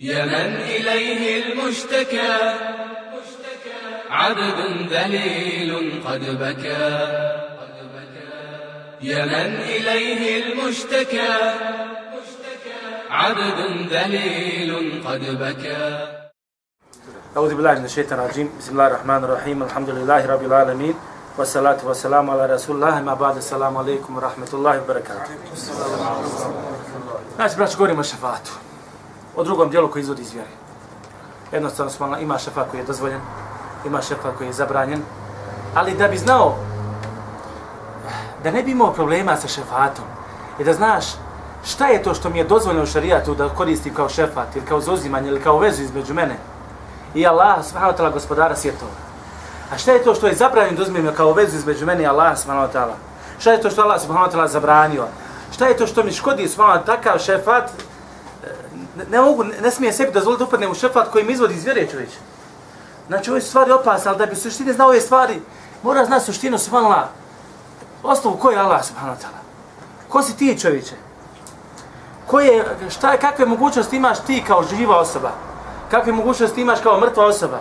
يا من إليه المشتكى. عبد ذليل قد بكى. يا من إليه المشتكى. عبد ذليل قد بكى. أعوذ بالله من الشيطان الرجيم. بسم الله الرحمن الرحيم. الحمد لله رب العالمين. والصلاة والسلام على رسول الله. ما بعد السلام عليكم ورحمة الله وبركاته. Znači, braći, govorimo o šefatu. O drugom dijelu koji izvodi iz vjere. Jednostavno smo, ima šefa koji je dozvoljen, ima šefa koji je zabranjen, ali da bi znao da ne bi imao problema sa šefatom i da znaš šta je to što mi je dozvoljeno u šarijatu da koristim kao šefat ili kao zauzimanje ili kao vezu između mene i Allah subhanahu wa ta'ala gospodara svjetova. A šta je to što je zabranjeno da uzmem kao vezu između mene i Allah subhanahu wa ta'ala? Šta je to što Allah subhanahu wa ta'ala zabranio? Šta je to što mi škodi subhanahu takav šefat? Ne, ne mogu, ne, ne smije sebi dozvoliti da upadne u šefat koji mi izvodi iz vjere čovječ. Znači ove stvari opasne, ali da bi suštine znao ove stvari, mora znati suštinu subhanallah. Osnovu ko je Allah subhanallah. Ko si ti čovječe? Koje, šta, kakve mogućnosti imaš ti kao živa osoba? kakve mogućnosti imaš kao mrtva osoba,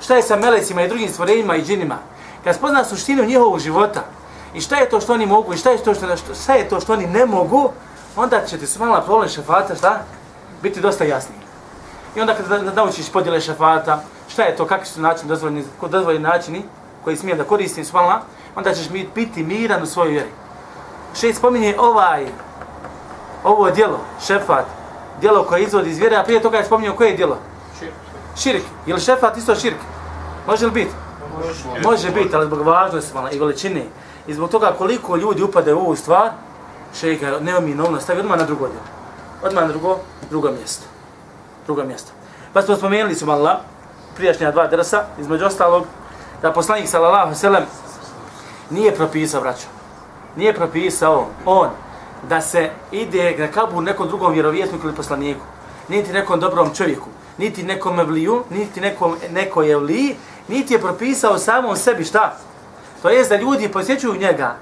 šta je sa melecima i drugim stvorenjima i džinima, kad spoznaš suštinu njihovog života i šta je to što oni mogu i šta je to što, šta je to što oni ne mogu, onda će ti subhanallah problem šefata, šta? Biti dosta jasniji. I onda kada naučiš podjele šefata, šta je to, kakvi su načini, dozvoljeni, dozvoljeni načini koji smijem da koristim svala, onda ćeš biti miran u svojoj vjeri. Šest spominje ovaj, ovo djelo, šefat, djelo koje izvodi iz vjere, a prije toga je spominjao koje je djelo? Širk. Je li šefat isto širk? Može li biti? Može, Može biti, ali zbog važnosti i veličine. I zbog toga koliko ljudi upade u ovu stvar, šeika ne mi novno stavi odmah na drugo djelo. Odmah na drugo, drugo mjesto. Drugo mjesto. Pa smo spomenuli su Allah, prijašnja dva drsa, između ostalog, da poslanik sallallahu sallam nije propisao, braćo. Nije propisao on da se ide na kabur nekom drugom vjerovjesniku ili poslaniku, niti nekom dobrom čovjeku, niti nekom evliju, niti nekom, neko je evliji, niti je propisao samom sebi šta? To jest da ljudi posjećuju njega.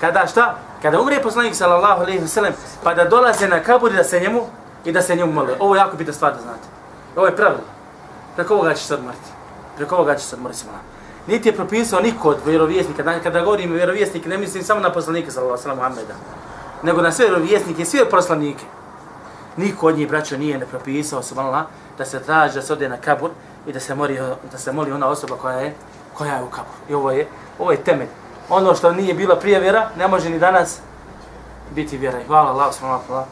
Kada šta? Kada umre poslanik sallallahu alejhi ve sellem, pa da dolaze na kabur da se njemu i da se njemu mole. Ovo je jako bitna stvar da znate. Ovo je pravilo. Preko ovoga će se odmrti. Preko ovoga će se odmrti. Niti je propisao niko od vjerovjesnika. Znači, kada govorim vjerovjesnik, ne mislim samo na poslanika sallallahu alejhi ve Muhammeda, nego na sve vjerovjesnike, sve poslanike. Niko od njih, braćo, nije ne propisao, subhanallah, da se traži da se ode na kabur i da se moli, da se moli ona osoba koja je, koja je u kabur. I ovo je, ovo je temelj. Ono što nije bila prije vjera, ne može ni danas biti vjera. I hvala Allah, subhanallah.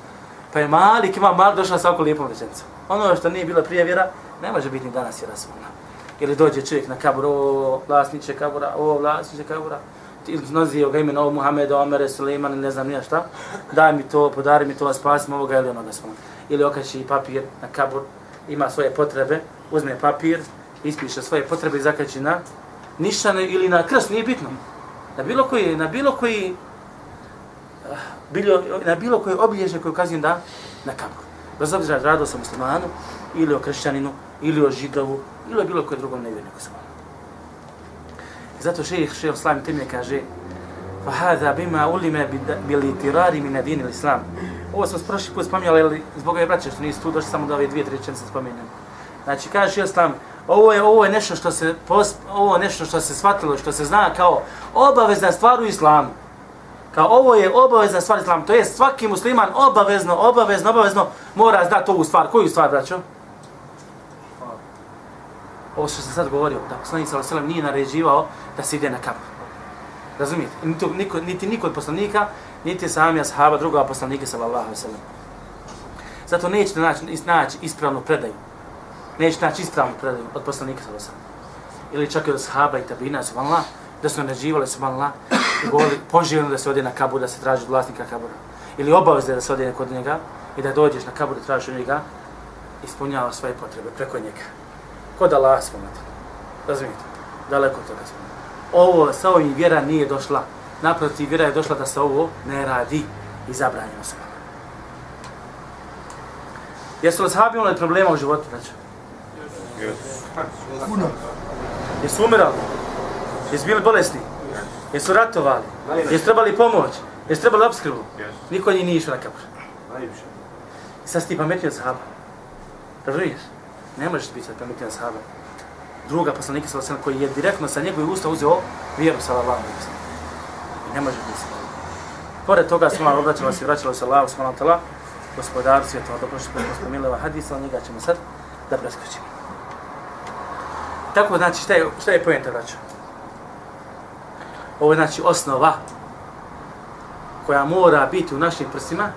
Pa je Malik, ima Malik došla sa ovako lijepom rečenicom. Ono što nije bila prije vjera, ne može biti ni danas vjera, subhanallah. Ili dođe čovjek na kabur, o vlasniče kabura, o vlasniče kabura, ili nozio ga imena o Muhammed, Omer, Suleiman, ne znam nija šta, daj mi to, podari mi to, spasim ovoga ili onoga svojom. Ili okači papir na kabur, ima svoje potrebe, uzme papir, ispiše svoje potrebe i zakači na nišane ili na krst, nije bitno. Na bilo koji, na bilo koji, eh, bilo, na bilo koji obilježje koje ukazujem da na kabur. Bez obzira rado sam muslimanu, ili o kršćaninu, ili o židovu, ili o bilo koji drugom nevjerniku sa Zato šejih šejh Islam Temije kaže fa hada bima ulima bil itirari min din islam. Ovo smo prošli put spominjali, ali zbog ove braće što nisu tu, došli samo da ove dvije, tri rečenice spomenem. Znači, kaže šejh Islam, ovo je, ovo je nešto što se, ovo je nešto što se shvatilo, što se zna kao obavezna stvar u islamu. Kao ovo je obavezna stvar u islamu. To je svaki musliman obavezno, obavezno, obavezno mora znati ovu stvar. Koju stvar, braćo? ovo što sam sad govorio, da poslanik sallallahu alejhi nije naređivao da se ide na kabur. Razumite? Niti niko, niti niko od poslanika, niti sami ashaba druga poslanika sallallahu alejhi ve sellem. Zato nećete naći, naći ispravnu predaju neće naći ispravnu predaju od poslanika sa osam. Ili čak i od sahaba i tabina subhanallah, da su naređivali subhanallah i govorili poživljeno da se ode na kabur, da se traži od vlasnika kabura. Ili obavezno da se ode kod njega i da dođeš na kabur i tražiš od njega, ispunjava svoje potrebe preko njega kod Allah spomenuti. Razumijete? Daleko od toga spomenuti. Ovo, sa ovim vjera nije došla. Naprotiv, vjera je došla da se ovo ne radi i zabranjeno se. Jesu li sahabi imali problema u životu, znači? Puno. Jesu umirali? Jesu bili bolesni? Jesu ratovali? Jesu trebali pomoć? Jesu trebali obskrbu? Niko njih nije išao na kabur. I sad si ti pametio od sahaba. Razumiješ? Ne možeš biti premeti na sahaba. Druga poslanika sallallahu alejhi koji je direktno sa njegovih usta uzeo vjeru sallallahu alejhi ve sellem. I ne može biti. Pored toga smo malo obraćali se vraćali se Allahu subhanahu wa ta'ala gospodar svjetova, dobro što smo spomenuli ovaj hadis, ali njega ćemo sad da preskočimo. Tako znači, šta je, šta je pojenta, vraća? Ovo je znači osnova koja mora biti u našim prsima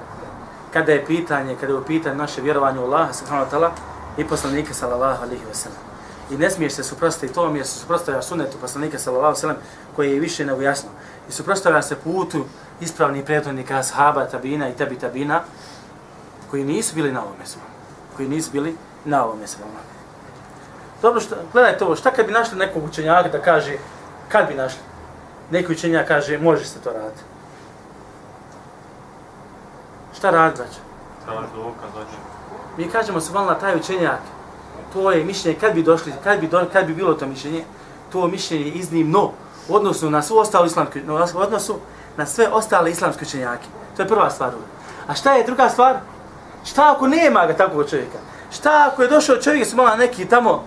kada je pitanje, kada je u pitanju naše vjerovanje u Allaha subhanahu wa ta'ala i poslanika sallallahu alaihi wa sallam. I ne smiješ se suprostaviti tom jer se suprostavlja sunetu poslanika sallallahu alaihi wa sallam koji je više nego jasno. I suprostavlja se putu ispravnih prethodnika sahaba, tabina i tabi tabina koji nisu bili na ovome svom. Koji nisu bili na ovome svom. Dobro, što, gledajte ovo, šta kad bi našli nekog učenjaka da kaže, kad bi našli? Neki učenjak kaže, može se to raditi. Šta radi, znači? Traži dokaz. Mi kažemo se malo taj učenjak, to je mišljenje, kad bi došli, kad bi, do, kad bi bilo to mišljenje, to mišljenje je iznimno u odnosu na svu ostalu islamsku, u odnosu na sve ostale islamske učenjake. To je prva stvar. A šta je druga stvar? Šta ako nema ga takvog čovjeka? Šta ako je došao čovjek s malo neki tamo,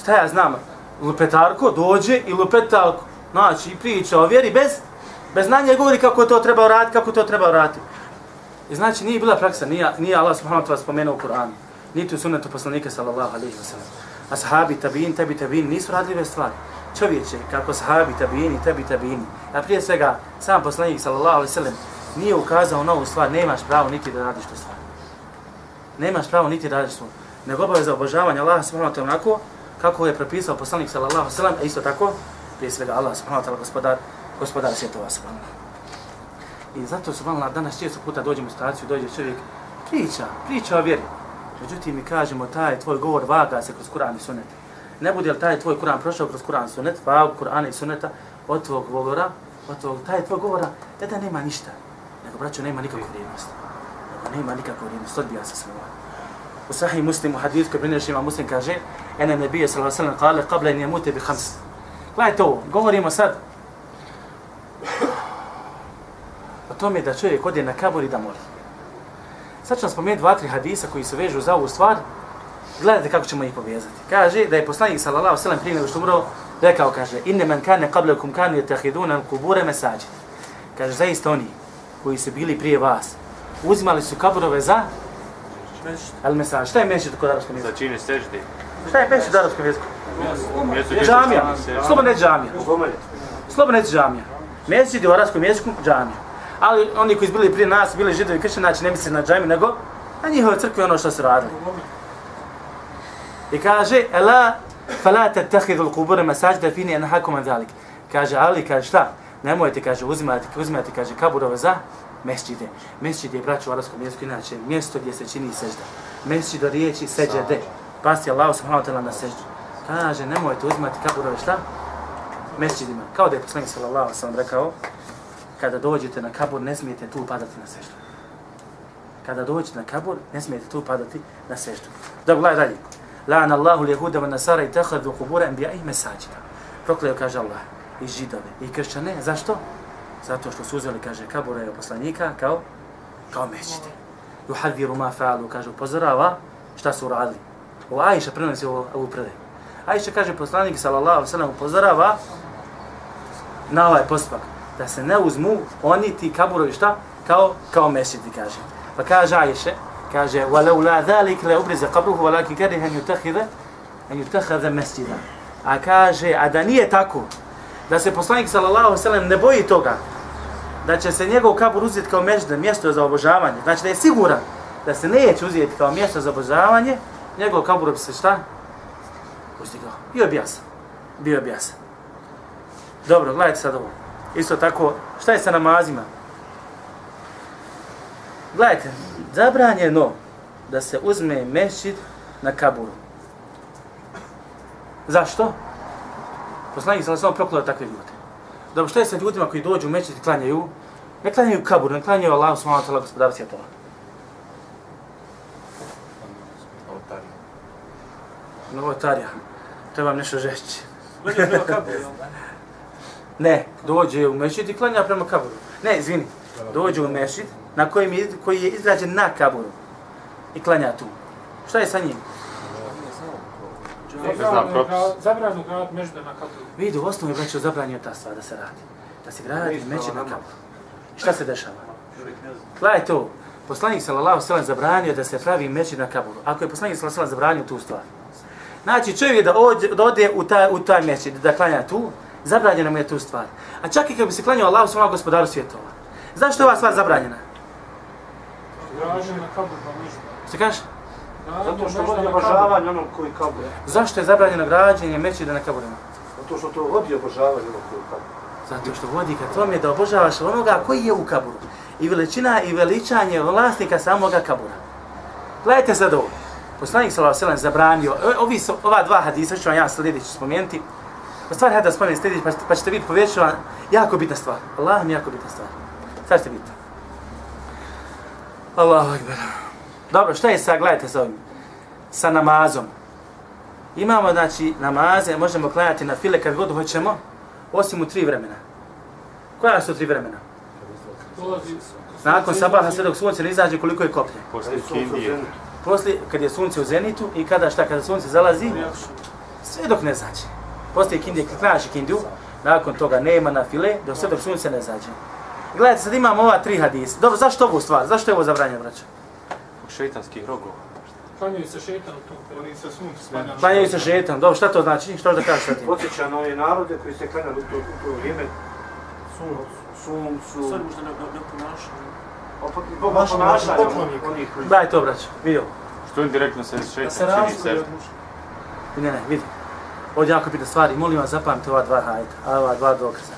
šta ja znam, lupetarko dođe i lupetalko, znači priča o vjeri bez, bez znanja govori kako to treba raditi, kako to treba raditi. I znači nije bila praksa, nije, nije Allah subhanahu wa ta'ala spomenuo u Kur'anu, niti u sunnetu poslanika sallallahu alaihi wa sallam. A sahabi, tabin, tebi, tabin nisu radljive ove stvari. Čovječe, kako sahabi, tabini, tebi, tabini. A prije svega, sam poslanik sallallahu alaihi wa sallam nije ukazao novu stvar, nemaš pravo niti da radiš tu stvar. Nemaš pravo niti da radiš tu. Nego obaveza obožavanja Allaha subhanahu wa ta'ala onako kako je propisao poslanik sallallahu alejhi ve sellem, a isto tako, prije svega Allah subhanahu wa ta'ala gospodar, gospodar svjetova subhanahu I zato su danas često puta dođemo u situaciju, dođe čovjek, priča, priča o vjeri. Međutim, mi kažemo, taj tvoj govor vaga se kroz Kur'an i Sunnet. Ne bude li taj tvoj Kur'an prošao kroz Kur'an i Sunnet, vagu Kur'ana i Sunneta, od tvog govora, od tvog, taj tvoj govora, ne da nema ništa, nego, braćo, nema nikakvu vrijednost. Nego nema nikakvu vrijednost, odbija se sve U sahih muslimu hadith koji prineš ima muslim kaže, ene nebije sallallahu sallam kale, qabla in jemute bi hams. Gledajte ovo, govorimo sad, o tome da čovjek ode na kabur i da moli. Sad ću vam spomenuti dva, tri hadisa koji se vežu za ovu stvar. Gledajte kako ćemo ih povezati. Kaže da je poslanik sallallahu sallam prije nego što umro, rekao, kaže, inne men kane qablakum kanu yatahiduna al-qubura masajid. Kaže, zaista oni koji su bili prije vas, uzimali su kaburove za al mesaj. Šta je mešid kod arapskog jezika? Za čini seždi. Šta je mešid kod arapskog jezika? Mjesto Je gdje se džamija. Slobodno je džamija. Slobodno je džamija. Mešid je u arapskom jeziku džamija. Ali oni koji bili prije nas, bili židovi i kršćani, znači ne misli na džamiju, nego na njihove crkve ono što su radili. I kaže, Ela, fala tattakhidu al-qubur masajida fini anhakum an zalik. Kaže Ali kaže šta? Nemojte kaže uzimati, uzimati kaže kaburove za mesdžide. Mesdžid je braćo u arapskom jeziku inače mjesto gdje se čini sežda. Mesdžid od riječi seđade. Pasti Allah subhanahu wa ta'ala na seždu. Kaže nemojte uzimati kaburove šta? Mesdžidima. Kao da je poslanik sallallahu sellem rekao kada dođete na kabur ne smijete tu padati na seždu. Kada dođete na kabur ne smijete tu padati na seždu. Dobro, gledaj dalje. La'an Allahu lijehuda wa nasara i tahadu kubura enbija'ih mesađida. Prokleo, kaže Allah, i židove, i kršćane. Zašto? Zato što su uzeli, kaže, kabura je poslanika kao, kao mećite. Juhadviru ma fa'alu, kaže, upozorava šta su uradili. Ovo Aisha prenosi ovo, ovu predaju. Aisha kaže, poslanik, sallallahu sallam, upozorava na ovaj postupak. Da se ne uzmu oni ti kaburovi šta? Kao, kao mećiti, kaže. Pa kaže Aisha, kaže walau la zalik la ubriza qabruhu walakin kariha an yutakhidha an yutakhadha masjida a kaže a da nije tako da se poslanik sallallahu alejhi ve sellem ne boji toga da će se njegov kabur uzeti kao mežde, mjesto za obožavanje. Znači da je siguran da se neće uzeti kao mjesto za obožavanje njegov kabur bi se šta? Uzdigao bio bi jasan. Bio bi jasan. Dobro gledajte sad ovo. Isto tako šta je sa namazima? Gledajte, zabranjeno da se uzme mešćid na kaburu. Zašto? Poslanik sam samo proklao takve ljude. Dobro, što je sa ljudima koji dođu u mešćid i klanjaju? Ne klanjaju kaburu, ne klanjaju Allah, subhanahu wa ta'ala, gospodar svjetova. Novotarija. Trebam nešto žešći. Ne, dođe u mešćid i klanja prema kaburu. Ne, izvini. Dođe u mešćid na kojem je, koji je izrađen na kaburu i klanja tu. Šta je sa njim? Zabranjeno grad mežda na kaburu. Vidi, u osnovu je braćo zabranjeno ta stvar da se radi. Da se gradi meće na kabur. I šta se dešava? Gledajte ovo. Poslanik sallallahu sallam zabranio da se pravi meći na kaburu. Ako je poslanik sallallahu sallam zabranio tu stvar. Znači čovjek da, ođe, da ode u taj, u taj meći, da klanja tu, zabranjena mu je tu stvar. A čak i kad bi se klanjao Allahu sallam gospodaru svjetova. Zašto je ova stvar zabranjena? Građe na kaburu pa mežda. Što kažeš? Zato što vodi obožavanje onog koji kabur. Zašto je zabranjeno građenje meći na kaburima? Zato što to vodi obožavanje onog koji kabur. Zato što vodi ka tome da obožavaš onoga koji je u kaburu. I veličina i veličanje vlasnika samoga kabura. Gledajte sad ovo. Poslanik sallallahu alejhi ve sellem zabranio e, ovi su, ova dva hadisa što ću vam ja sljedeći spomenuti. U stvari ja da spomenem sljedeći pa, pa ćete vidjeti povjeću vam jako bitna stvar. Allah mi jako bitna stvar. Sad ćete vidjeti. Allahu ekber. Dobro, šta je sa, gledajte sa ovim. Sa namazom. Imamo, znači, namaze, možemo klanjati na file kad god hoćemo, osim u tri vremena. Koja su tri vremena? Nakon sabaha sve dok sunce ne izađe koliko je koplje. Poslije Kindije. Poslije, kad je sunce u zenitu i kada šta, kada sunce zalazi, sve dok ne zađe. Poslije kindije, kad klanjaš kindiju, nakon toga nema na file, dok sve dok sunce ne zađe. Gledajte, sad imamo ova tri hadisa. Dobro, zašto ovu stvar? Zašto je ovo zabranjeno, braćo? Šeitanskih rogova. Klanjaju se šetan u tom. Oni se sunce spanja. Klanjaju se šetan. Dobro, šta to znači? Što da kažeš sa tim? Podsjeća na ove narode koji se klanjali u to, u to vrijeme suncu, Sad možda ne, ne, ne ponašaju. Boga ponašanja naši poklonik. onih koji Daj to, braćo. Vidio. Što indirektno se Da se šeitan čini sebi. od muška. Ne, ne, vidi. Ovdje jako pita stvari. Molim vas, zapamte ova dva hajta, ova dva dokaza.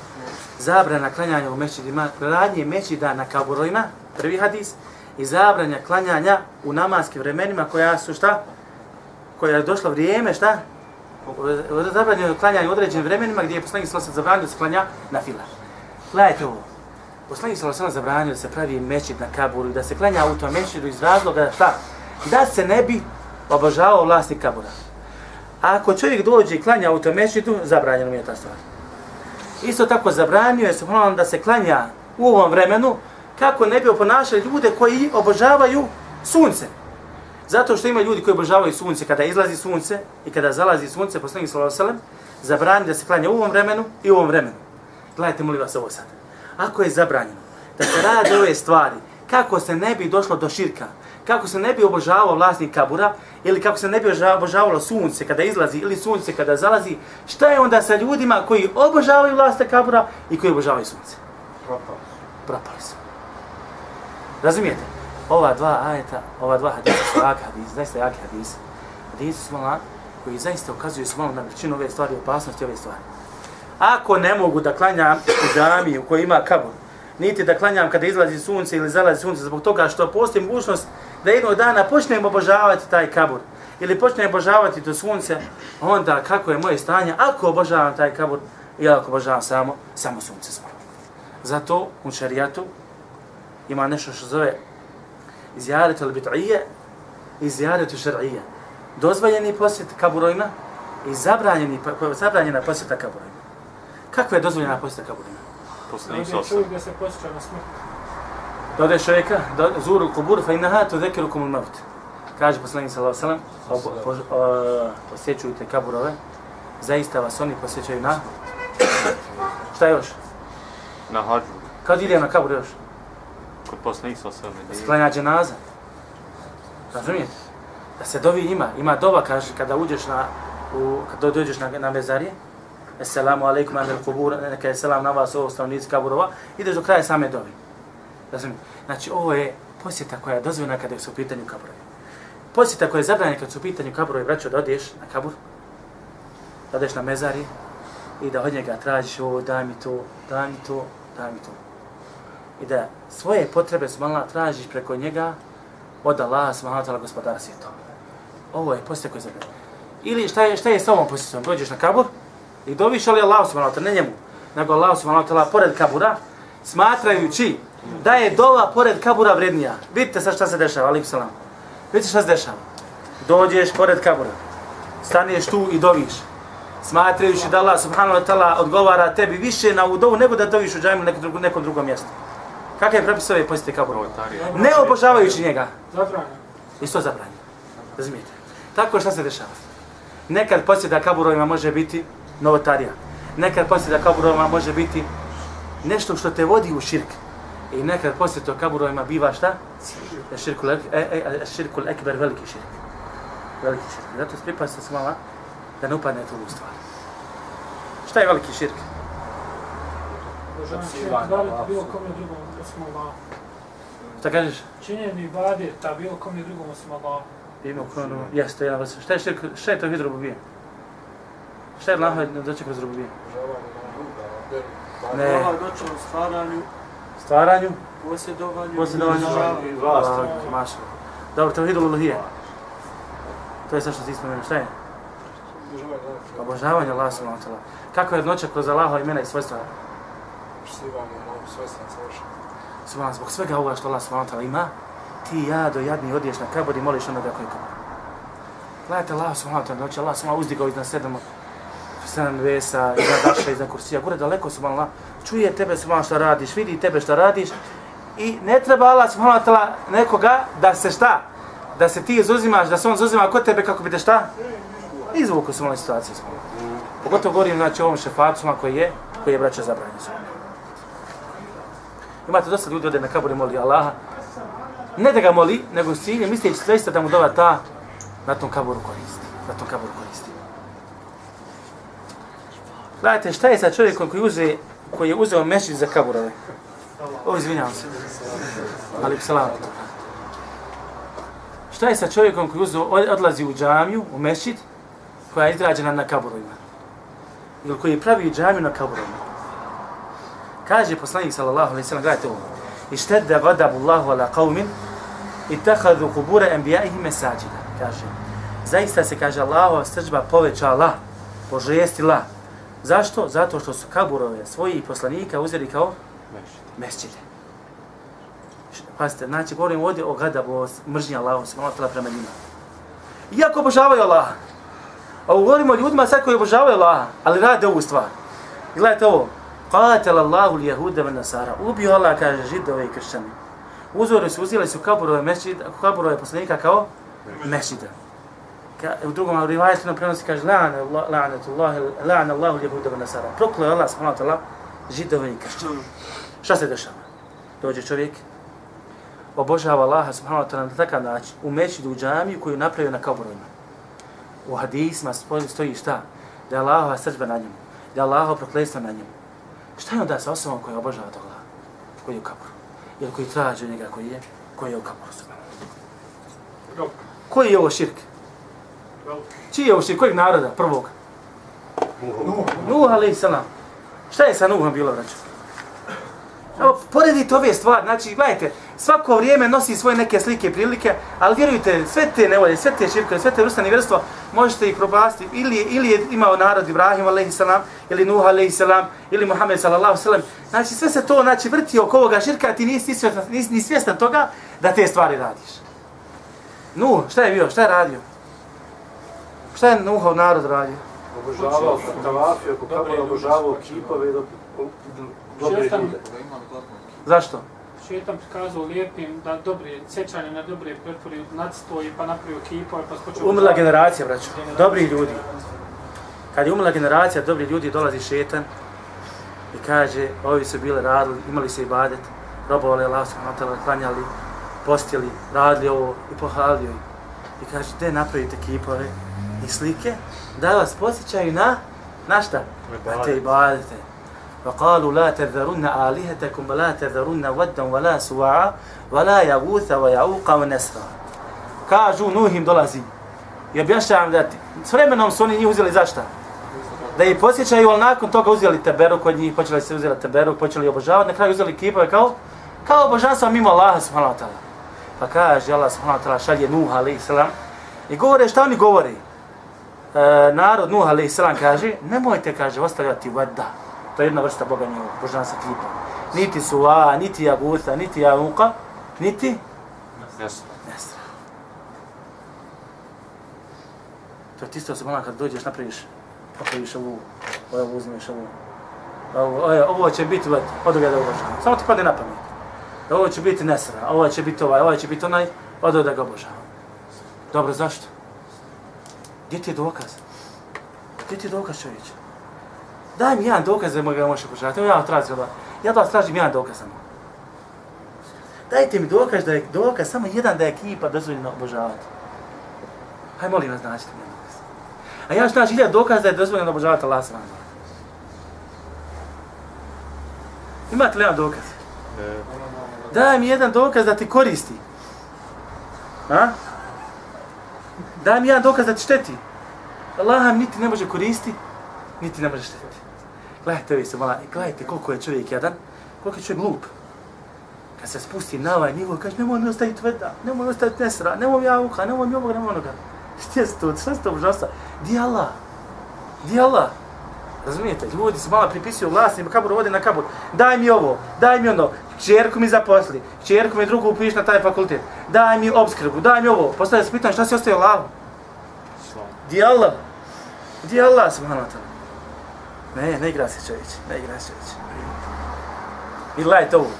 Zabrana klanjanja u mečidima, radnje mečida na kaburovima, prvi hadis, i zabranja klanjanja u namaskim vremenima koja su šta? Koja je došlo vrijeme, šta? Zabranjeno klanjanje u određenim vremenima gdje je poslanik sallallahu alejhi zabranio da se klanja na fila. Gledajte ovo. Poslanik sallallahu alejhi zabranio da se pravi mečid na kaburu i da se klanja u tom mečidu iz razloga šta? Da se ne bi obožavao vlasnik kabura. A ako čovjek dođe i klanja u tom mečidu, zabranjeno mi je ta stvar. Isto tako zabranio je subhanallah da se klanja u ovom vremenu kako ne bi oponašali ljude koji obožavaju sunce. Zato što ima ljudi koji obožavaju sunce kada izlazi sunce i kada zalazi sunce, poslanik sallallahu alejhi ve sellem zabrani da se klanja u ovom vremenu i u ovom vremenu. Gledajte molim vas ovo sad. Ako je zabranjeno da se rade ove stvari, kako se ne bi došlo do širka, kako se ne bi obožavao vlasnik kabura, ili kako se ne bi oboža- obožavalo sunce kada izlazi ili sunce kada zalazi, šta je onda sa ljudima koji obožavaju vlasnika kabura i koji obožavaju sunce? propali. propali su. Razumijete? Ova dva ajeta, ova dva hadisa su jaki hadisi, zaista jaki hadisi. Hadisi su malo koji zaista ukazuju su malo na većinu ove stvari, opasnosti ove stvari. Ako ne mogu da klanjam u džamiji u kojoj ima kabur, niti da klanjam kada izlazi sunce ili zalazi sunce, zbog toga što postoji mogućnost da jednog dana počnem obožavati taj kabur, ili počnem obožavati to sunce, onda kako je moje stanje ako obožavam taj kabur ili ako obožavam samo, samo sunce svoje. Zato u šarijatu ima nešto što zove izjaretu al-bit'ije i izjaretu šar'ije. Dozvoljeni posjet kaburovima i zabranjeni, zabranjena posjeta kaburovima. Kakva je dozvoljena posjeta kaburovima? Poslanik sa čovjek da se posjeća na smrt. Da ode čovjeka, da zuru kubur, fa inaha tu zekiru kumul maut. Kaže poslanik sallallahu alejhi ve sellem, po- po- o, posjećujte kaburove, zaista vas oni posjećaju na... Šta još? na hađu. Kad ide na kabur još? Kod poslanik sa sve Da se klanja dženaza. Razumijete? Da se dovi ima. Ima dova, kaže, kada uđeš na, u, kada dođeš na, na mezarije, Esselamu alaikum anil kubur, neka je selam na vas, ovo stanovnici kaburova, ideš do kraja same dovi. Razumijete? Znači, ovo je posjeta koja je dozvoljena kada su u pitanju kaburovi. Posjeta koja je zabranjena kada su u pitanju kaburovi, braćo, da odeš na kabur, da odeš na mezarije i da od njega tražiš ovo, daj mi to, daj mi to, daj mi to i da svoje potrebe smala tražiš preko njega od Allaha subhanahu wa ta'ala gospodara svijeta. Ovo je posjeta koji zabira. Ili šta je, šta je s ovom posjetom? Dođeš na kabur i doviš ali Allah subhanahu wa ta'ala, ne njemu, nego Allah subhanahu ta'ala pored kabura, smatrajući da je dova pored kabura vrednija. Vidite sad šta se dešava, alim salam. Vidite šta se dešava. Dođeš pored kabura, staneš tu i doviš. Smatrajući da Allah subhanahu wa ta'ala odgovara tebi više na udovu nego da doviš u džajmu nekom drugom, nekom drugom mjestu. Kakav je propis ove posjete kabura? Ne obožavajući njega. Zabranjeno. Isto zabranjeno. Razumijete? Tako šta se dešava? Nekad posjeda kaburovima može biti novotarija. Nekad posjeda kaburovima može biti nešto što te vodi u širk. I nekad posjeta kaburovima biva šta? Širkul, e, e, širkul ekber, veliki širk. Veliki širk. Zato pripasite se mala da ne upadnete u ovu stvar. Šta je veliki širk? Obožavanje osim Allah. Šta kažeš? Činjenje ibadeta bilo kome drugom osim Allah. Ima kronu, jeste jedna vrsta. Šta je širk? Šta je to hidrobubije? Šta je Allah doći kroz rububije? Ne. Ne. Allah doći u stvaranju, Stvaranju, posjedovanju, posjedovanju. I vlast. Maša. Dobro, to je hidrologija. To je sve što ti spomenuo. Šta je? Obožavanje Allah subhanahu wa ta'ala. Kako je jednoća kroz Allaha imena i svojstva? Subhanahu zbog svega ovoga što Allah subhanahu ima, ti i ja do jadni odiješ na kabor i moliš onoga koji je kabor. Gledajte Allah subhanahu ta'ala, znači Allah subhanahu uzdigao iznad sedam, sedam vesa, iznad daša, iznad kursija, gore daleko subhanahu Allah, čuje tebe subhanahu šta radiš, vidi tebe šta radiš i ne treba Allah subhanahu ta'ala nekoga da se šta, da se ti izuzimaš, da se on izuzima kod tebe kako bi te šta, izvuku su situacije subhanahu. Pogotovo govorim znači o ovom šefacima koji je, koji je braća zabranjen subhanahu. Imate dosta ljudi ode na kabur i moli Allaha. Ne da ga moli, nego s ciljem misleći sve da mu dova ta na tom kaburu koristi. Na tom kaburu koristi. Gledajte, šta je sa čovjekom koji, uze, koji je uzeo mešćin za kaburove? O, izvinjavam se. Ali salam. Šta je sa čovjekom koji uzeo, odlazi u džamiju, u mešćid, koja je izgrađena na kaburovima? Ili koji pravi džamiju na kaburovima? Kaže poslanik sallallahu alejhi ve sellem gledajte ovo. Ishtadda ghadabu Allahu ala qaumin ittakhadhu qubur anbiya'ihim masajida. Kaže. Zaista se kaže Allahova srđba povećala, požestila. Zašto? Zato što su kaburove svojih poslanika uzeli kao mesčide. Pazite, znači govorimo ovdje o gadabu, o mržnji Allahu subhanahu wa ta'ala prema njima. Iako obožavaju Allaha. A govorimo ljudima sad koji obožavaju Allaha, ali rade ovu stvar. Gledajte ovo, Qatel Allahu l-Jahuda van Nasara. Ubio Allah, kaže, židove i kršćani. Uzori su, uzeli su kaburove, mešid, kaburove poslanika kao mešida. Ka, u drugom rivajetu nam prenosi, kaže, La'an Allah- la'anatullahi, la'ana Allahu l-Jahuda van Nasara. Proklo je Allah, subhanahu wa ta'ala, židove i kršćani. Šta se dešava? Dođe čovjek, obožava Allaha, subhanahu wa ta'ala, na takav način, u mešćidu, u džamiju koju napravio na kaburovima. U hadisma stoji šta? Da je Allahova srđba na njemu. Da je Allahova prokletstvo na njemu. Šta je onda sa osobom koja obožava toga? Koji je u kaboru? Ili koji traži od njega koji je? Koji je u kaboru? Rok. Koji je ovo širk? Čiji je ovo širk? Kojeg naroda? Prvog? Nuh, alaih salam. Šta je sa Nuhom bilo, braćo? Evo, poredite ove stvari, znači, gledajte, svako vrijeme nosi svoje neke slike i prilike, ali vjerujte, sve te nevolje, sve te širke, sve te vrste nevjerstva, možete ih probasti, ili, ili je imao narod Ibrahim, alaihi salam, ili Nuh, alaihi salam, ili Muhammed, sallallahu salam, znači, sve se to, znači, vrti oko ovoga širka, ti nisi, ni svjestan, nisi ni svjestan toga da te stvari radiš. Nuh, šta je bio, šta je radio? Šta je Nuhov narod radio? Obožavao ako kako obožavao kipove i do- dobre ljude. Zašto? Šetan prikazao lijepim da dobre, sjećanje na dobre pretvori nacito i pa napravio kipove pa skočio... Umrla generacija, braćo. Dobri ljudi. Kad je umrla generacija dobri ljudi, dolazi šetan i kaže, ovi su bili radili, imali se ibadet, robovali Allah subhanahu wa ta'ala, klanjali, postili, radili ovo i pohvalio ih. I kaže, te napravite kipove i slike da vas posjećaju na, na šta? Na te ibadete. وقالوا لا تذرن آلهتكم ولا تذرن ودا ولا سواعا ولا يغوث ويعوق ونسرا kažu Nuh im dolazi. I objašnjavam da ti, s vremenom su oni njih uzeli zašta? Da ih posjećaju, ali nakon toga uzeli teberu kod njih, počeli se uzeli teberu, počeli obožavati, na kraju uzeli kipove kao, kao božanstva mimo Allaha subhanahu wa ta'ala. Pa kaže Allah subhanahu wa ta'ala šalje Nuh alaihi salam i govore šta oni govori. E, narod Nuh alaihi salam kaže, nemojte, kaže, ostavljati vada. To je jedna vrsta Boga njegovog, božanstva kipa. Niti Suva, niti Jagusa, niti Javuka, niti Jesu. Nesra. To je tisto se kad dođeš, napraviš, napraviš ovu, ovo uzmeš ovu, ovo, ovo, ovo će biti od, od ovoga da obožavam. Samo ti padne na pamet. Ovo će biti nesra, ovo će biti ovaj, ovo će biti onaj, od ovoga da ga obožavam. Dobro, zašto? Gdje ti je dokaz? Gdje ti je dokaz čovječ? Daj mi jedan dokaz da ga možeš obožavati. Evo ja tražim ovaj. Ja da vas tražim jedan dokaz samo. Dajte mi dokaz da je dokaz samo jedan da je kipa dozvoljeno obožavati. Haj molim vas nađite mi jedan dokaz. A ja ću naći hiljad dokaz da je dozvoljeno obožavati Allah sam. Imate li jedan dokaz? E, Daj mi jedan dokaz da ti koristi. A? Daj mi jedan dokaz da ti šteti. Allah niti ne može koristi, niti ne može štetiti. Gledajte ovi se mala, gledajte koliko je čovjek jedan, koliko je čovjek glup. Kad se spusti na ovaj nivo, kaže nemoj mi ostaviti tvrda, nemoj mi ostaviti nesra, nemoj mi javuha, nemoj mi ovog, nemoj onoga. Šta je to, šta je to božanstva? Di Allah? Di Allah? Razumijete, ljudi se malo pripisuju vlasnima, kabur vode na kabur. Daj mi ovo, daj mi ono, čerku mi zaposli, čerku mi drugu upiš na taj fakultet. Daj mi obskrbu, daj mi ovo. Postavlja se pitanje šta si ostavio Allahu? Di Allah? Di Allah, subhanahu wa ta'ala? Ne, ne igra se čovječ, ne igra se čovječ. I gledajte ovo.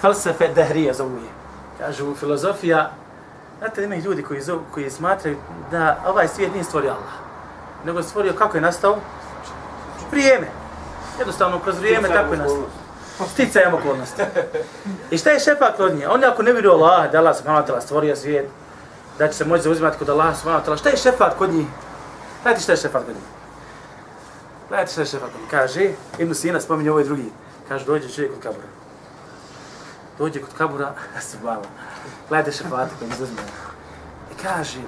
Falsefe dehrije zovu je. Kažu, filozofija, znate, ima i ljudi koji, zovu, koji smatraju da ovaj svijet nije stvorio Allah. Nego je stvorio kako je nastao? Vrijeme. Jednostavno, kroz vrijeme tako je nastao. Sticajem okolnosti. I šta je šefak od nje? On ako ne vjeruje Allah, da Allah subhanahu wa ta'ala stvorio svijet, da će se moći zauzimati kod Allah subhanahu wa ta'ala, šta je šefak kod njih? Gledajte šta je šefak kod njih. Gledajte šta je šefak. Kaže, Ibn Sina spominje ovaj drugi. Kaže, dođe čovjek kod kabura. Dođe kod kabura, subhanahu. Gledajte šefak kod njih. I kaže,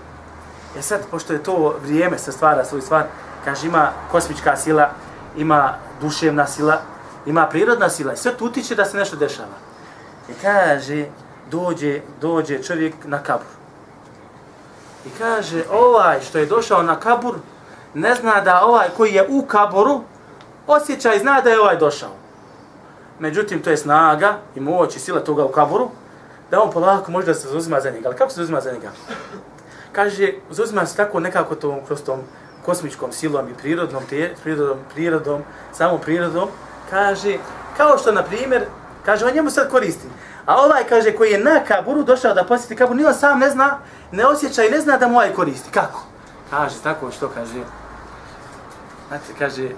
ja sad, pošto je to vrijeme se stvara svoj stvar, kaže ima kosmička sila, ima duševna sila, ima prirodna sila i sve to utiče da se nešto dešava. I kaže, dođe, dođe čovjek na kabur. I kaže, ovaj što je došao na kabur, ne zna da ovaj koji je u kaboru, osjeća i zna da je ovaj došao. Međutim, to je snaga i moć i sila toga u kaboru, da on polako može da se zauzima za njega. Ali kako se zauzima za njega? Kaže, zauzima se tako nekako tom, kroz tom kosmičkom silom i prirodnom, te, prirodom, prirodom, samo prirodom, kaže, kao što, na primjer, kaže, on njemu sad koristi. A ovaj, kaže, koji je na kaburu došao da posjeti kaburu, nije on sam ne zna, ne osjeća i ne zna da mu ovaj koristi. Kako? Kaže, tako što kaže, znate, kaže,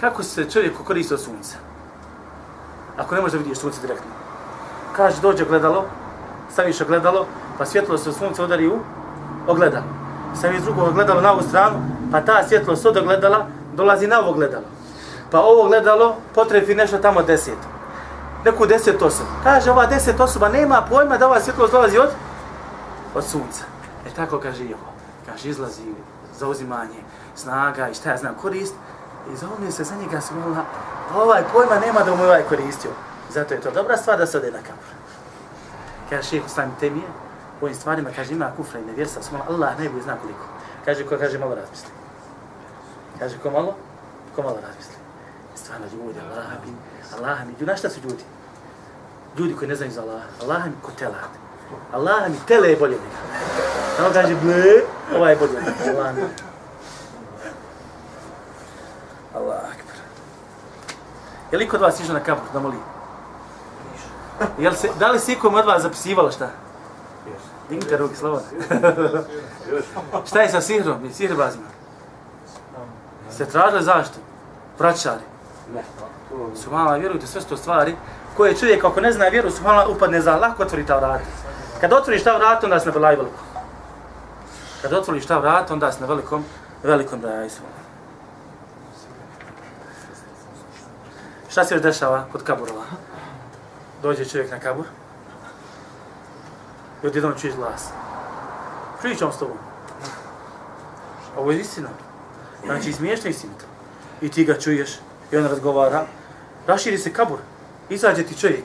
kako se čovjek koristi od sunca? Ako ne može da vidiš sunce direktno. Kaže, dođe ogledalo, staviš ogledalo, pa svjetlo se od sunca udari u ogledalo. Staviš drugo ogledalo na ovu stranu, pa ta svjetlo se od ogledala dolazi na ovo ogledalo. Pa ovo ogledalo potrebi nešto tamo deseto. Neku deset osoba. Kaže, ova deset osoba nema pojma da ova svjetlost dolazi od, od sunca. E tako kaže i ovo. Kaže, izlazi zauzimanje, snaga i šta ja znam, korist. I zaumije se za njega smolila, pa ovaj pojma nema da mu ovaj koristio. Zato je to dobra stvar da se ode na kabur. Kaže, šeho sami temije, u ovim stvarima, kaže, ima kufra i nevjerstva, smola, Allah najbolje zna koliko. Kaže, ko kaže, malo razmisli. Kaže, ko malo? Ko malo razmisli. Stvarno, ljudi, Allah mi, Allah mi, ljudi, na šta su ljudi? Ljudi koji ne znaju za Allah, Allah mi ko telat. Allah mi tele je bolje nego. Samo kaže, ble, ovaj je bolje nego. Allah mi. Allah akbar. Je li kod vas išao na kabur da moli? Jel se, da li se ikom od vas zapisivalo šta? Dignite ruke, slobodno. šta je sa sihrom i sihrbazima? Ste tražili zašto? Vraćali? Ne. Subhanallah, vjerujte, sve su to stvari koje čovjek ako ne zna vjeru, subhanallah, upadne za lako otvori ta vrata. Kad otvoriš ta vrata, onda si na belaj velikom. Kad otvoriš ta vrata, onda si na velikom, velikom belaju. Šta se još dešava kod kaburova? Dođe čovjek na kabur i odjednom čuješ glas. Pričam s tobom. Ovo je istina. Znači, smiješna istina. I ti ga čuješ i on razgovara. Raširi se kabur. Izađe ti čovjek.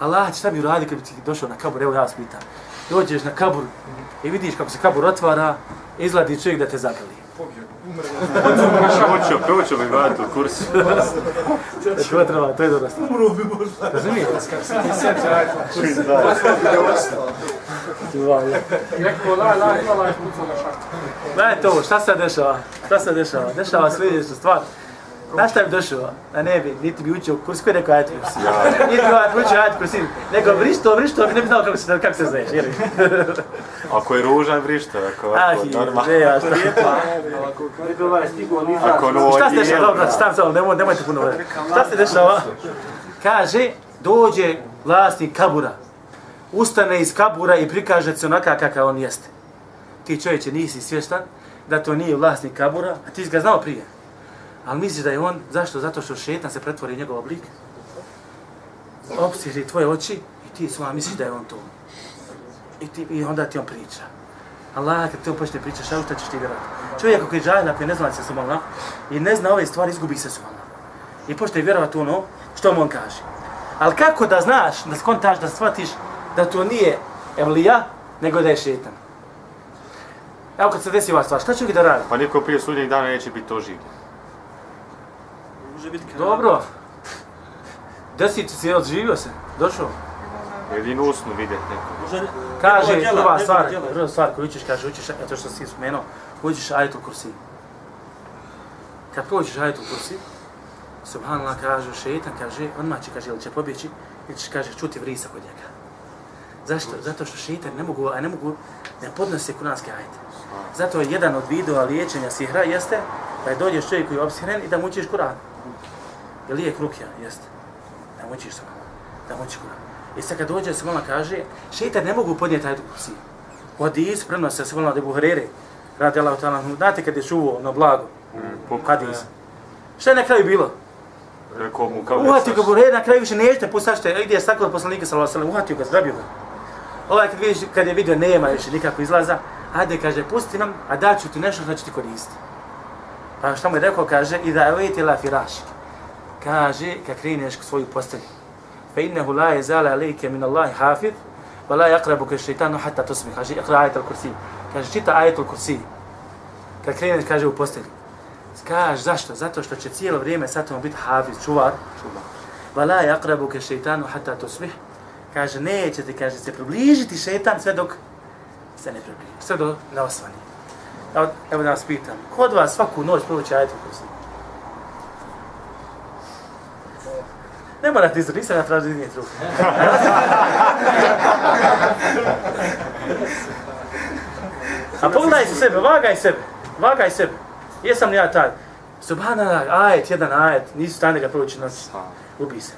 Allah, šta bi uradio kad bi ti došao na kabur? Evo ja vas pitam. Dođeš na kabur i vidiš kako se kabur otvara, izladi čovjek da te zagrli. Hoću, hoću mi gledati u kursu. To treba, to je dobro. Umro bi možda. Razumijete? Rekao, la, la, la, la, ispucao na šaku. Gledajte ovo, šta se dešava? Šta se dešava? Dešava sljedeća stvar. Znaš šta bi došao? Na ne bi, niti bi učio kurs, koji je rekao ajat kursi? Niti bi ovaj učio ajat kursi, nego vrišto, vrišto, ne bi znao kako se, kako se zoveš, jer Ako je ružan, vrišta. Ako, ako normalno. je, a šta? Ne bi ovaj stigo Ako no, Šta se dešava? Dobro, šta samo, nemoj, nemojte puno vremena. Šta se dešava? Kaže, dođe vlasnik kabura, ustane iz kabura i prikaže se onaka kakav on jeste. Ti čovječe nisi svjestan da to nije vlasnik kabura, a ti si ga znao prije. Ali misliš da je on, zašto? Zato što šetan se pretvori u njegov oblik. Opsiri tvoje oči i ti sva misliš da je on to. I, ti, i onda ti on priča. Allah, kad ti on počne pričati, šta, šta ćeš ti vjerati? Čovjek koji je džahil, ako je ne zna se subhanallah, i ne zna ove stvari, izgubi se subhanallah. I počne vjerovati ono što mu on kaže. Ali kako da znaš, da skontaš, da shvatiš da to nije evlija, nego da je šetan? Evo kad se desi ova stvar, šta će da radi? Pa niko prije sudnjeg dana neće biti oživljen. Može biti Dobro. Desi ti se, odživio se, došao. Jedino usnu vidjet neko. Može Kaže, prva stvar, prva stvar koju učiš, kaže, učiš, eto što si spomenuo, učiš ajetul kursi. Kad prođeš ajetul kursi, subhanallah kaže, šeitan kaže, odmah će, kaže, ili će pobjeći, ili će, kaže, čuti vrisa kod njega. Zašto? Zato što šeitan ne mogu, a ne mogu, ne podnose kuranske ajete. Zato je jedan od vidova liječenja sihra jeste da je dođeš čovjek koji je obsihren i da mu učiš Kur'an. Je lijek rukja? Jeste. Da mu učiš samo. Da mu učiš Kur'an. I sad kad dođe se kaže, šeitan ne mogu podnijeti ajetu kursi. U hadisu prenose se malo da Buhrere, radi Allah ta'ala, znate kad je čuo na blago, hadis. Šta je na kraju bilo? Rekao mu kao Uhatio ga Buhrere, na kraju više nećete pustašte, gdje je staklo poslanika sallallahu alejhi ve sellem, uhatio ga, zgrabio ga. Ovaj kad, vidiš, kad je vidio nema više nikako izlaza, ajde kaže, pusti nam, a daću ti nešto što će ti koristiti. Pa šta mu je rekao, kaže, i da je la firaš. Kaže, kad kreneš k svoju postelju. Fa innehu la je zala alike min Allahi hafid, wa la yakrabu ke šeitanu hatta tusmi. Kaže, ikra ajet al-kursi. Kaže, čita ajet al-kursi. Kad kreneš, kaže, u postelju. Kaže, zašto? Zato što će cijelo vrijeme sa tom biti hafiz, čuvar. Wa la yakrabu ke šeitanu hatta tusbih. Kaže, neće ti, kaže, se približiti šeitan sve dok se ne približi. Sve do ne osvani. Evo, evo da vas pitam, ko od vas svaku noć prouči ajetu kursi? Ne morate izra, nisam ja tražio nije truke. A pogledaj se sebe, vagaj sebe, vagaj sebe. Jesam li ja taj? Subhanallah, ajet, jedan ajet, nisu stane ga proći noć. Ubi se.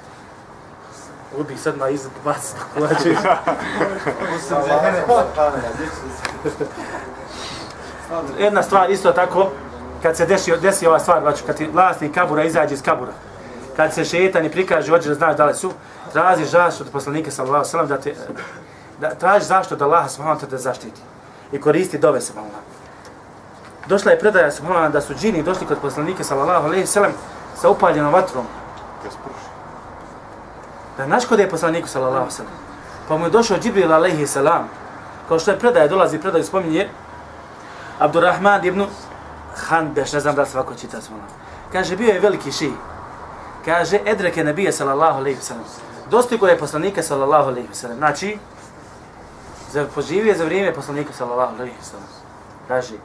Ubi sad ma izbaci na kulače. Jedna stvar isto tako, kad se desi, desi ova stvar, znači, kad ti vlasnik kabura izađe iz kabura, kad se šetan i prikaže, hoće da znaš da li su, traži zašto od poslanika sallallahu alejhi ve da te da traži zašto da Allah subhanahu te zaštiti i koristi dove se malo. Došla je predaja subhanahu da su džini došli kod poslanika sallallahu alejhi ve sa upaljenom vatrom da naškode je poslaniku sallallahu sellem. Pa mu je došao Džibril alejhi selam. Kao što je predaja dolazi predaju spominje Abdurrahman ibn Hanbeš, ne znam da svako čita smo. Kaže, bio je veliki ši. Kaže, Edreke nebije, sallallahu alaihi sallam. Dostigo je poslanika, sallallahu alaihi sallam. Znači, za, poživio je za vrijeme poslanika, sallallahu alaihi sallam. Kaže,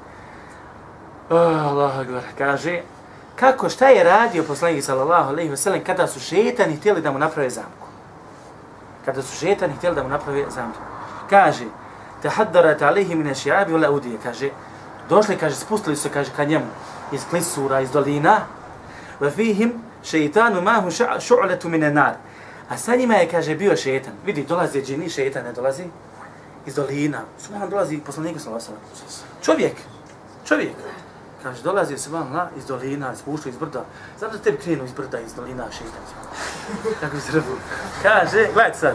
ah, oh, Allah akbar, kaže, kako, šta je radio poslanik, sallallahu alaihi sallam, kada su šetani htjeli da mu naprave zamku? Kada su šetani htjeli da mu naprave zamku. Kaže, tahaddarat alihi mine šiabi ula udije, kaže, došli, kaže, spustili su, kaže, ka njemu iz klisura, iz dolina, wa fihim šeitanu mahu šu'letu mine nar. A sa njima je, kaže, bio šeitan. Vidi, dolazi džini, šeitan ne dolazi iz dolina. Subhan dolazi poslaniku sallallahu. Čovjek, čovjek. Kaže, dolazi se vam na, iz dolina, spušta iz brda. Znam da tebi krenu iz brda, iz dolina, šeitan. Kako iz se. Kaže, gledaj sad.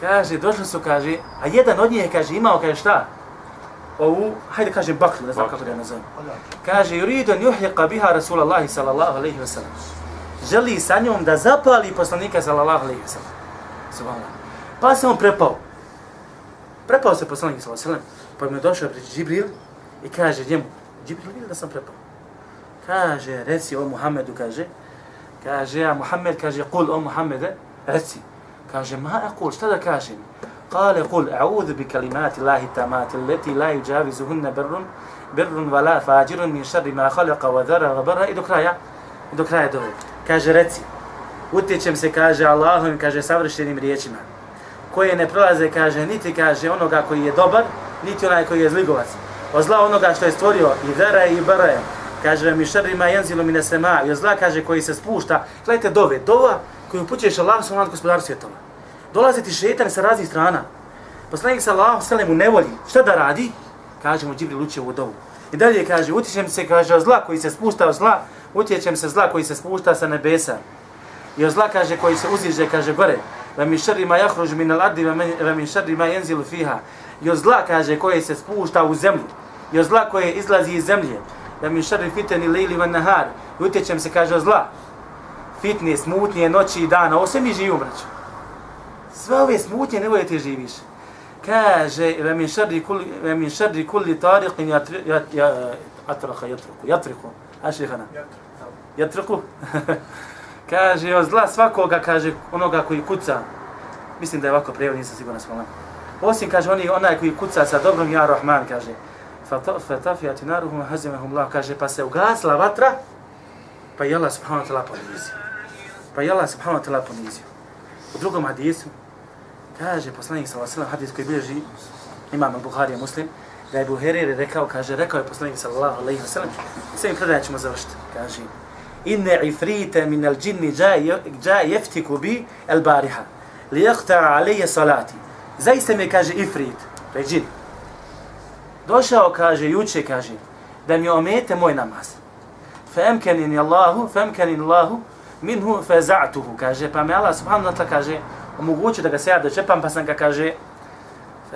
Kaže, došli su, kaže, a jedan od njih je, kaže, imao, kaže, šta? Ovu, hajde kažem baklu, ne znam kako da je nazovem. Kaže, yuridu an yuhliqa biha Rasulullahi sallallahu alejhi ve sellem. Želi sa njom da zapali poslanika sallallahu alejhi ve sellem. Subhanallah. Pa se on prepao. Prepao se poslanik sallallahu alejhi ve sellem. Pa mi je došao pred Džibril i kaže njemu, Džibril vidi da sam prepao. Kaže, reci o Muhammedu, kaže, kaže, a Muhammed, kaže, kul o Muhammede, reci. Kaže, ma aqul, šta da kažem? قال قل اعوذ بكلمات الله التامات التي لا يجاوزهن بر بر ولا فاجر من شر ما خلق وذر وبر إذا كرايا إذا كرايا دوي كاجرتي utječem se, kaže Allahom, kaže savršenim riječima, koje ne prolaze, kaže, niti kaže onoga koji je dobar, niti onaj koji je zligovac. a zla onoga što je stvorio, i vera i bara kaže, mi šarima jenzilu mi sema, i zla, kaže, koji se spušta, gledajte dove, dova koju upućeš Allah, svojom nad svjetova. Dolaze ti šetani sa raznih strana. Poslanik sa Allah sele nevolji. Šta da radi? Kaže mu Džibril uče u dovu. I dalje kaže, utječem se, kaže, od zla koji se spušta od zla, utječem se zla koji se spušta sa nebesa. I od zla, kaže, koji se uziže, kaže, gore. Ve mi šarri ma jahruž min al ardi, ve mi šarri ma jenzilu fiha. I od zla, kaže, koje se spušta u zemlju. I od zla koje izlazi iz zemlje. Ve mi šarri fiteni lejli van nahar. I utječem se, kaže, od zla. Fitne, smutnije, noći i dana. Ovo sve mi živimo, braćo. Sve ove smutnje ne ti živiš. Kaže ve min sharri kulli ve min sharri kulli tariqin yatraqa yatraku yatraku ashihana yatraku kaže od zla svakoga kaže onoga koji kuca. Mislim da je ovako prijevod nisam siguran smola osim kaže oni onaj koji kuca sa dobrom ja rahman kaže fatafiyat naruhum hazimahum la kaže pa se ugasla vatra pa je Allah subhanahu wa ta'ala ponizio. Pa je Allah subhanahu wa ta'ala ponizio. U drugom hadisu kaže poslanik sallallahu alejhi ve sellem hadis koji bilježi imam Buhari Muslim da je Buhari rekao kaže rekao je poslanik sallallahu alejhi ve sellem sve im predaje ćemo završiti kaže inne ifrite min al-jinn jaa jeftiku bi al-bariha li yaqta alayya salati. Zaista mi kaže ifrit to je džin. Došao kaže juče kaže da mi omete moj namaz. Fa amkanini Allahu fa amkanini Allahu minhu faza'tuhu kaže pa me Allah subhanahu wa ta'ala kaže omogućio da ga se ja dočepam, pa sam ga kaže,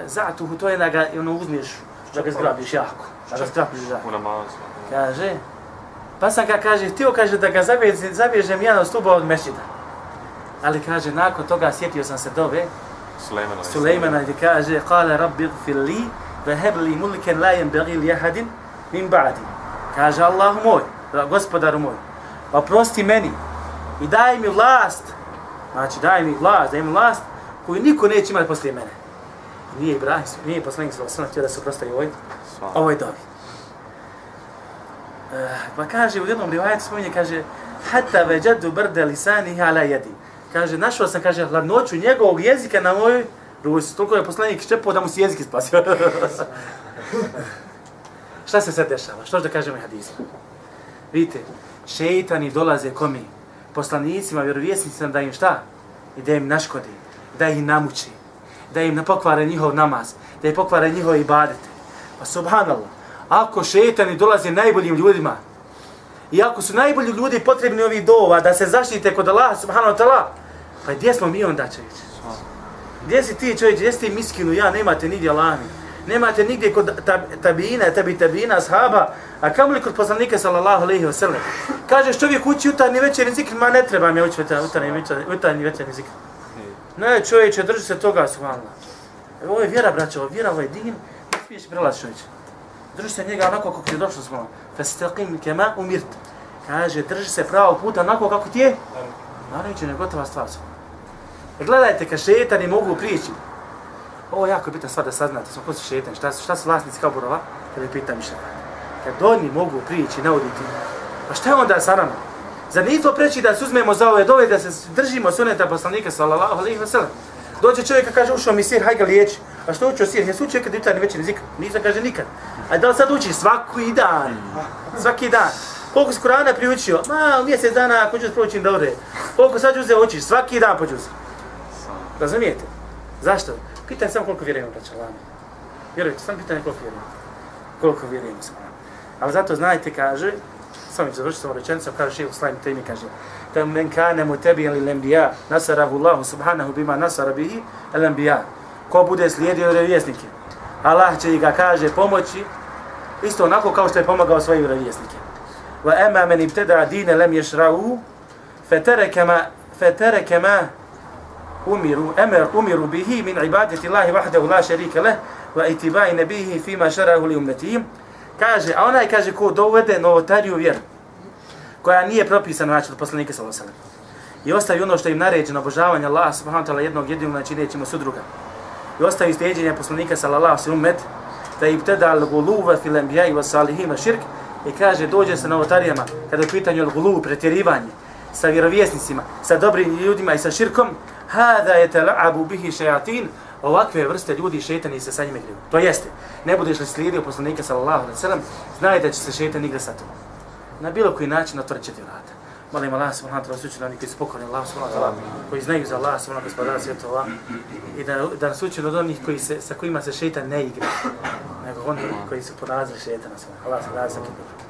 zatuhu, to je da ga ono, uzmiješ, da ga zgrabiš jako, da ga zgrabiš jako. U namazu. Kaže, pa sam ga kaže, htio kaže da ga zavježem, zavježem jedan od stuba od mešćida. Ali kaže, nakon toga sjetio sam se dove, Sulejmana. Sulejmana gdje kaže, kale rabbi gfir li, ve hebli mulken la yembagi li jahadin min ba'di. Kaže, Allah moj, gospodaru moj, oprosti meni i daj mi vlast Znači, daj mi vlast, daj mi vlast koju niko neće imati poslije mene. Nije Ibrahim, nije poslanik sa osam htio da se prostavi ovoj, ovoj dobi. Uh, pa kaže, u jednom rivajetu spominje, kaže, Hatta veđadu brde lisani ala jedi. Kaže, našao sam, kaže, hladnoću njegovog jezika na mojoj ruci. Toliko je poslanik ščepao da mu se jezik spasio. Šta se sad dešava? Što da kažemo i hadisa? Vidite, šeitani dolaze komi? Poslanicima, vjerovjesnicima da im šta? I da im naškodi, da ih namuči, da im pokvare njihov namaz, da im pokvare njihove ibadete. Pa subhanallah, ako šetani dolaze najboljim ljudima, i ako su najbolji ljudi potrebni ovih dova da se zaštite kod Allaha subhanahu wa ta'ala, pa gdje smo mi onda čovječe? Gdje si ti čovječe, gdje si ti miskinu, ja nemate nigdje Allaha nemate nigdje kod tabina, tabi tabina, ashaba, a kamo li kod poslanika sallallahu alaihi wa sallam? Kažeš čovjek uči utarni večerni zikr, ma ne treba mi uči utarni večerni, utarni večerni zikr. Ne, čovječe, drži se toga, subhanallah. Ovo je vjera, braće, ovo je vjera, ovo je din, ne smiješ prelaz čovječe. Drži se njega onako kako ti je došlo, subhanallah. Fastaqim kema umirt. Kaže, drži se pravo puta onako kako ti je. Naravno, gotova stvar, subhanallah. Gledajte, kad šetani mogu prići, Ovo je jako bitno stvar da saznate, smo poslije šetan, šta, šta su vlasnici kaburova, kada je pitan mišljaka. Kad oni mogu prići, nauditi, pa šta je onda sa nama? Zar nije to preći da se uzmemo za ove dove, da se držimo suneta poslanika, sallallahu alaihi wa sallam? Dođe čovjek i kaže, ušao mi sir, hajde ga liječi. A što učio sir? Jesu učio kad jutarni večerni zik? Nisam kaže nikad. A da li sad učiš? Svaki dan. Svaki dan. Koliko si Kurana priučio? Ma, mjesec dana ako ću proći dobro. Koliko sad džuze učiš? Svaki dan po pođu Razumijete? Zašto? Pitanje samo koliko vjerujemo, braća Lama. Vjerujte, samo pitanje koliko vjerujemo. Koliko vjerujemo samo. Ali zato znajte, kaže, sam ću završiti samo rečenicom, kaže šeho Slajim Temi, kaže, da men kane mu tebi ili lembija, nasarahu Allahu subhanahu bima nasara bihi, lembija. Ko bude slijedio revjesnike, Allah će ga, kaže, pomoći, isto onako kao što je pomagao svojim revjesnike. Wa ema men ibtada dine lem ješra'u, fetereke ma, fetereke umiru emer umiru bihi min ibadeti Allahi wahdahu la sharika leh wa itibai nebihi fima šarahu li ummatihi kaže a onaj kaže ko dovede novotariju vjeru koja nije propisana način od poslanika sallallahu alejhi i ostavi ono što im naređeno obožavanje Allaha subhanahu wa taala jednog jedinog znači nećemo sudruga. I ostavi steđenje poslanika sallallahu alejhi umet da ibtada al-guluva fil anbiya'i wa salihin shirk i kaže dođe sa novotarijama kada je pitanje al-gulu pretjerivanje sa vjerovjesnicima, sa dobrim ljudima i sa širkom, hada je tela'abu bihi šajatin, ovakve vrste ljudi šetani se sa njima igraju. To jeste, ne budeš li slijedio poslanika sallallahu alaihi sallam, znaj da će se šetan igra sa tobom. Na bilo koji način otvorit će ti vrata. Molim Allah subhanahu wa ta'ala sučinu oni koji su pokorni Allah subhanahu wa ta'ala, koji znaju za Allah subhanahu wa ta'ala svjetova i da, da nas učinu od onih koji se, sa kojima se šetan ne igra, nego oni koji su porazili šetana. Allah subhanahu wa ta'ala.